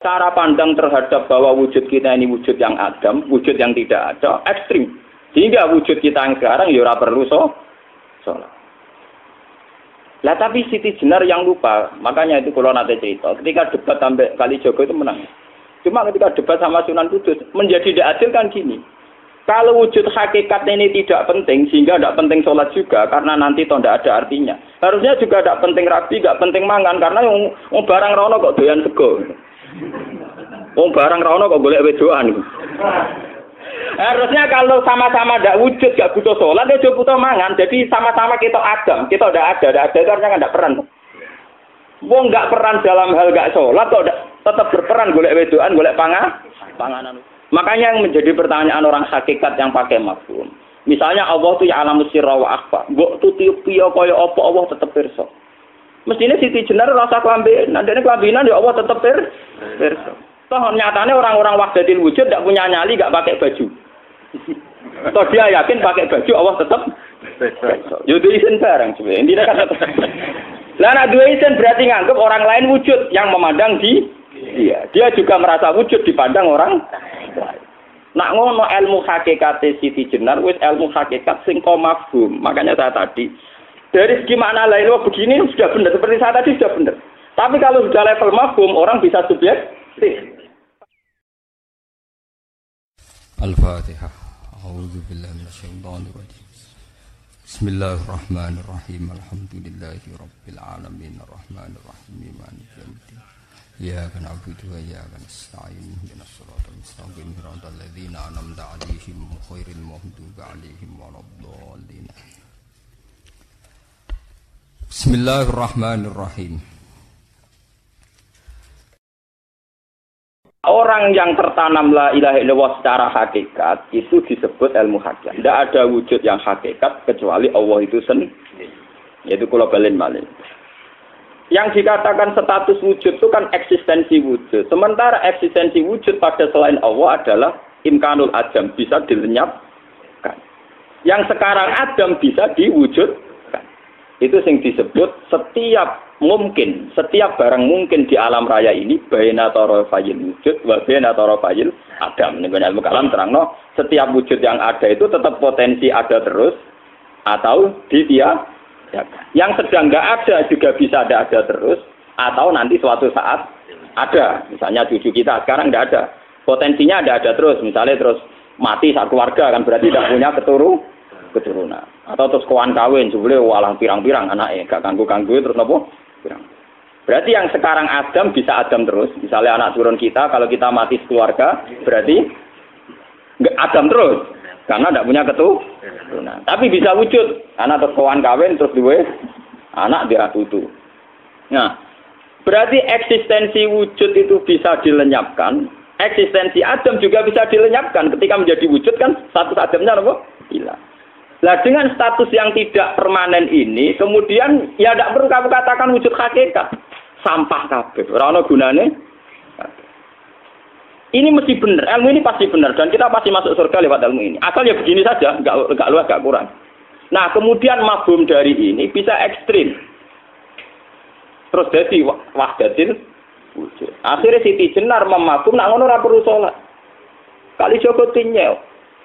cara pandang terhadap bahwa wujud kita ini wujud yang adam, wujud yang tidak ada, ekstrim. Sehingga wujud kita yang sekarang ya perlu so, sholat. Lah tapi Siti Jenar yang lupa, makanya itu kalau nanti cerita, ketika debat sampai kali Jogo itu menang. Cuma ketika debat sama Sunan Kudus, menjadi tidak adil kan gini. Kalau wujud hakikat ini tidak penting, sehingga tidak penting sholat juga, karena nanti toh tidak ada artinya. Harusnya juga tidak penting rapi, tidak penting mangan, karena yang, barang rono kok doyan sego. Wong barang rono kok golek wedoan. Harusnya kalau sama-sama tidak wujud, gak butuh sholat, ya juga butuh mangan. Jadi sama-sama kita adam, kita udah ada, udah ada artinya nggak peran. Wong nggak peran dalam hal gak sholat, kok tetap berperan golek wedoan, golek pangan, panganan. Makanya yang menjadi pertanyaan orang hakikat yang pakai mafhum. Misalnya Allah tuh ya alam sirra wa akhfa. Mbok tuti piye kaya apa Allah tetep pirsa. Mestinya Siti Jenar rasa kelambinan, dan kelambinan ya Allah tetap per, perso. Toh nyatanya orang-orang wahdatil wujud tidak punya nyali, nggak pakai baju. Toh dia yakin pakai baju Allah tetap Jadi isin barang sebenarnya. Intinya kan Lah nak dua isin berarti nganggap orang lain wujud yang memandang di dia. Dia juga merasa wujud dipandang orang Nak ngono ilmu hakikat Siti Jenar wis ilmu hakikat sing mafhum. Makanya saya tadi dari segi makna lain, wah begini sudah benar. Seperti saya tadi sudah benar. Tapi kalau sudah level mafhum, orang bisa subjektif. Al-Fatihah. A'udzu billahi minasyaitonir rajim. Bismillahirrahmanirrahim. Alhamdulillahi rabbil alamin arrahmanir rahim maliki yaumiddin. Iyyaka na'budu wa iyyaka nasta'in. Ihdinas siratal mustaqim. Siratal ladzina an'amta 'alaihim ghairil maghdubi 'alaihim waladdallin. Bismillahirrahmanirrahim. Orang yang tertanam la ilaha illallah secara hakikat itu disebut ilmu hakikat. Tidak ada wujud yang hakikat kecuali Allah itu sendiri. Yaitu kalau balen malin. Yang dikatakan status wujud itu kan eksistensi wujud. Sementara eksistensi wujud pada selain Allah adalah imkanul adam bisa dilenyapkan. Yang sekarang adam bisa diwujud itu sing disebut setiap mungkin, setiap barang mungkin di alam raya ini baina fayil wujud wa baina fayil adam. Ini ilmu kalam terang no, setiap wujud yang ada itu tetap potensi ada terus atau di dia Yang sedang nggak ada juga bisa ada ada terus atau nanti suatu saat ada. Misalnya cucu kita sekarang nggak ada. Potensinya ada ada terus. Misalnya terus mati saat keluarga kan berarti tidak punya keturunan keturunan. Atau terus kawan kawin, sebelum walang pirang-pirang anaknya, gak ganggu-ganggu terus nopo pirang. Berarti yang sekarang Adam bisa Adam terus. Misalnya anak turun kita, kalau kita mati keluarga, berarti nggak Adam terus. Karena tidak punya keturunan. Tapi bisa wujud. Anak terus kawan kawin, terus dua anak dia tutu. Nah, berarti eksistensi wujud itu bisa dilenyapkan. Eksistensi Adam juga bisa dilenyapkan. Ketika menjadi wujud kan status Adamnya apa? Hilang. Nah dengan status yang tidak permanen ini, kemudian ya tidak perlu kamu katakan wujud hakikat. Sampah kabeh. Ora gunane. Ini mesti benar, ilmu ini pasti benar dan kita pasti masuk surga lewat ilmu ini. Asal ya begini saja, nggak nggak luas, nggak kurang. Nah kemudian mabum dari ini bisa ekstrim. Terus jadi wahdatil wujud. Akhirnya Siti Jenar memabum, nak ngono ora perlu sholat. Kali Joko tinyel,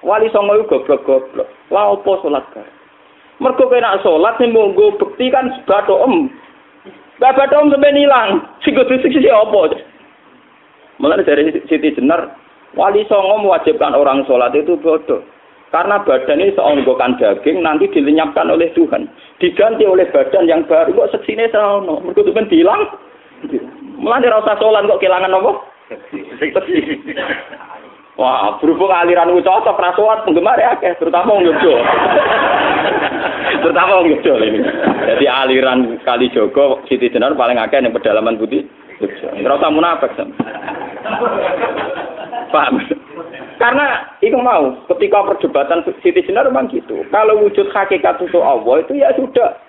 Wali songo iku goblok-goblok. Lah opo salat kae? Mergo kena salat sing monggo bekti kan em. Lah bathok em sampe ilang. Sing kudu sisi opo? Mulane dari Siti Jenar, Wali Songo mewajibkan orang sholat itu bodoh. Karena badan ini seonggokan daging nanti dilenyapkan oleh Tuhan. Diganti oleh badan yang baru. Kok seksine? Mereka itu kan hilang. Mulai rasa sholat kok kehilangan apa? Wah, berhubung aliran itu cocok, rasuat penggemar ya, terutama wong Yogyo. terutama wong Yogyo ini. Jadi aliran Kali Jogo, Siti Jenar paling akeh yang pedalaman putih. Nggak usah munafik. Paham? Karena itu mau, ketika perdebatan Siti Jenar memang gitu. Kalau wujud hakikat itu Allah, itu ya sudah.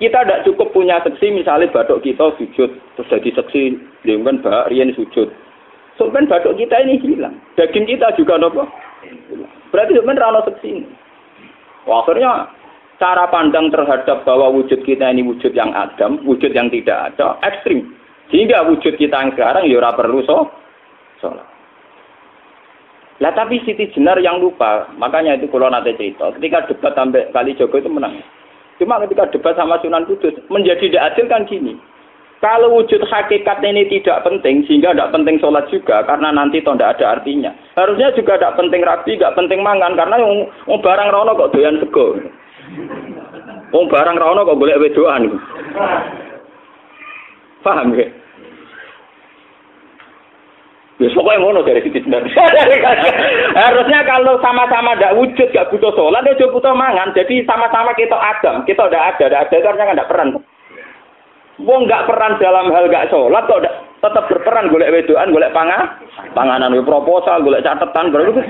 Kita tidak cukup punya seksi, misalnya badok kita sujud, terus jadi seksi, dengan Mbak Rian sujud Sebenarnya batuk kita ini hilang. Daging kita juga nopo. Berarti sebenarnya rano seksi. Wah, akhirnya cara pandang terhadap bahwa wujud kita ini wujud yang adam, wujud yang tidak ada, ekstrim. Sehingga wujud kita yang sekarang ya perlu so, sholat. Lah tapi Siti Jenar yang lupa, makanya itu kalau nanti cerita, ketika debat sampai kali Jogo itu menang. Cuma ketika debat sama Sunan Kudus, menjadi tidak adil kan gini. Kalau wujud hakikat ini tidak penting, sehingga tidak penting sholat juga, karena nanti toh tidak ada artinya. Harusnya juga tidak penting rapi, tidak penting mangan, karena yang, yang barang rono kok doyan sego. Wong barang rono kok golek wedoan. Paham ya? Ya pokoknya ngono dari benar. Harusnya kalau sama-sama tidak wujud, gak butuh sholat, ya butuh mangan. Jadi sama-sama kita adam, kita udah ada, ada ada karena nggak peran. Wong nggak peran dalam hal gak sholat kok tetap berperan golek wedoan, golek pangan, panganan proposal, golek catatan, berarti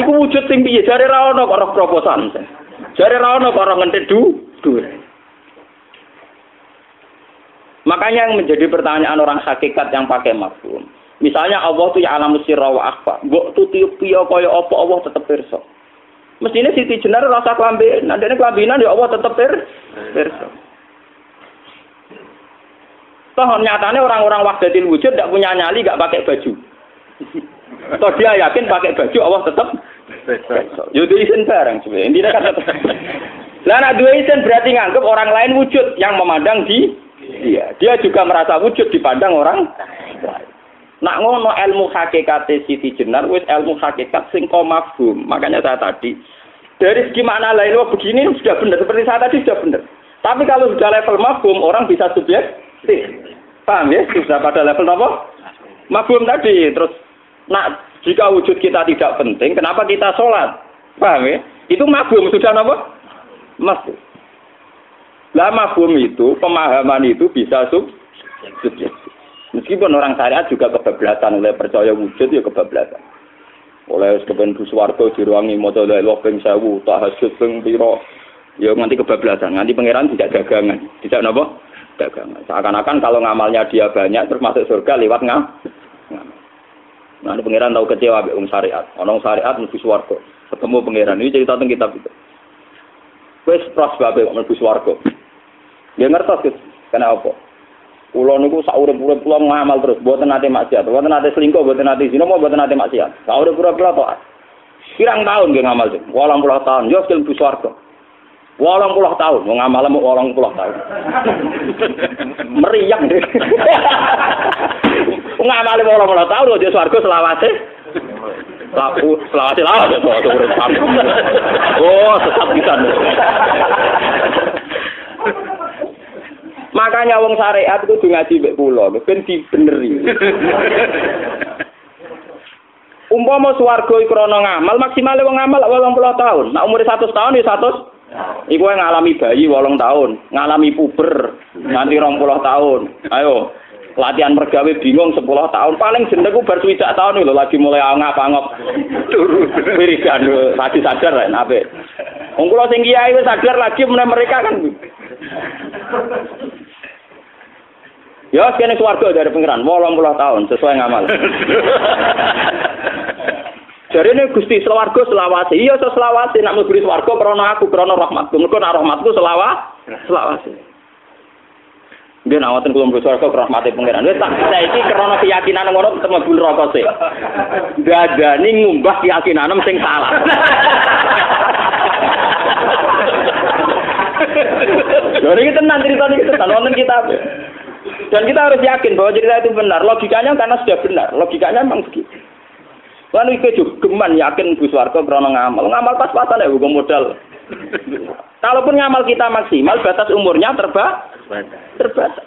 itu wujud sing piye? Jare ra ono kok proposal. Jare ra ono kok ngentit du, duit. Makanya yang menjadi pertanyaan orang hakikat yang pakai mafhum. Misalnya Allah tuh ya alam sirra wa akhfa. Mbok tuti piye kaya apa Allah tetep pirsa. Mestinya Siti Jenar rasa kelambinan, ini kelambinan ya Allah tetep pirsa. Toh nyatanya orang-orang wahdatil wujud tidak punya nyali, gak pakai baju. Toh dia yakin pakai baju Allah tetap Yaitu isin barang sebenarnya. Ini kan Lah nak dua isin berarti nganggap orang lain wujud yang memandang di dia. Dia juga merasa wujud dipandang orang lain. Nak ngono ilmu hakikat Siti Jenar wis ilmu hakikat sing mafhum. Makanya saya tadi dari segi makna lain wah begini sudah benar seperti saya tadi sudah benar. Tapi kalau sudah level mafhum orang bisa subjektif. Paham ya? Sudah pada level apa? Mafhum tadi. Terus nak jika wujud kita tidak penting, kenapa kita sholat? Paham ya? Itu mafhum sudah apa? Mafhum. Lah mafhum itu, pemahaman itu bisa sub. Meskipun orang syariat juga kebablasan oleh percaya wujud ya kebablasan. Oleh kepen buswarto diruangi moto la ilaha ping 1000, tahajud ping. Ya nanti kebablasan, nanti pangeran tidak dagangan. Tidak napa? Dagangan. Seakan-akan kalau ngamalnya dia banyak terus masuk surga lewat ngam. Nah, pangeran tahu kecewa mbek wong syariat. Ana syariat mlebu swarga. Ketemu pangeran ini cerita tentang kitab itu. Wes pros babe mlebu swarga. Dia ngertos, kenapa? Kulo niku sak urip-urip kula ngamal terus, mboten nate maksiat, mboten nate selingkuh, mboten nate zina, mboten nate maksiat. Sak urip-urip kula taat. Pirang tahun nggih ngamal sing 80 tahun, yo sil swarga. 80 tahun, mau ngamal mau 80 tahun. Meriang deh. ngamal 80 tahun dia swarga selawase. Laku, selawase lawas ya, Oh, sesat bisa. Makanya wong syariat itu ngaji mbek kula, ben dibeneri. Umpama swarga iku krana ngamal, maksimal wong ngamal 80 tahun. Nek umur 100 tahun ya 100. Iku yang ngalami bayi 8 tahun, ngalami puber nganti 20 tahun. Ayo, latihan mergawe bingung 10 tahun. Paling jenengku bar swidak tahun lho lagi mulai angap-angop turu wiridan lagi sadar lah nabe. Wong kula sing kiai sadar lagi meneh mereka kan. Ya, kene swarga dari pangeran, 80 tahun sesuai ngamal. Jadi ini Gusti swarga selawasi. Iya, so selawasi. Nak mlebu swarga krana aku, krana rahmatku. Mergo nak rahmatku selawa, selawasi. Nggih nak wonten kula mlebu swarga rahmate pangeran. Wis tak saiki krana keyakinan ngono ketemu mlebu neraka sih. Dadani ngumbah keyakinan sing salah. Lha iki tenan cerita niki tenan wonten kitab. Dan kita harus yakin bahwa cerita itu benar. Logikanya karena sudah benar. Logikanya memang begitu. Itu juga geman yakin Bu Suwarko krono ngamal. Ngamal pas-pasan ya hukum modal. Kalaupun ngamal kita maksimal, batas umurnya terba terbatas.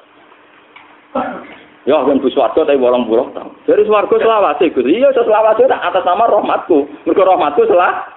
Ya, kan Bu Suwarko tapi bolong bolong tahu. Dari Suwarko selawasi, Gus. Iya, selawasi atas nama rahmatku. Mereka rahmatku selah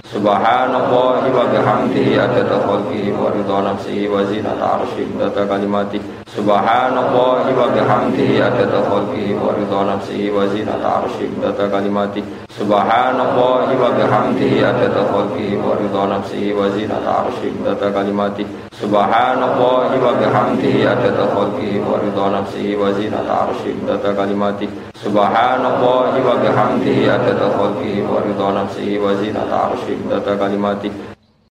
Subhanallah wa bihamdihi adada khalqi wa ridha nafsi wa zinata arshi data kalimati. Subhanallah wa bihamdihi adada khalqi wa ridha nafsi wa zinata arshi data kalimati. Subhanallah wa bihamdihi adada khalqi wa ridha nafsi wa zinata arshi data kalimati Subhanallah wa bihamdihi adada khalqihi wa ridha nafsihi wa zinata arshih data kalimati. Subhanallah wa bihamdihi adada khalqihi wa ridha nafsihi wa zinata arshih data kalimati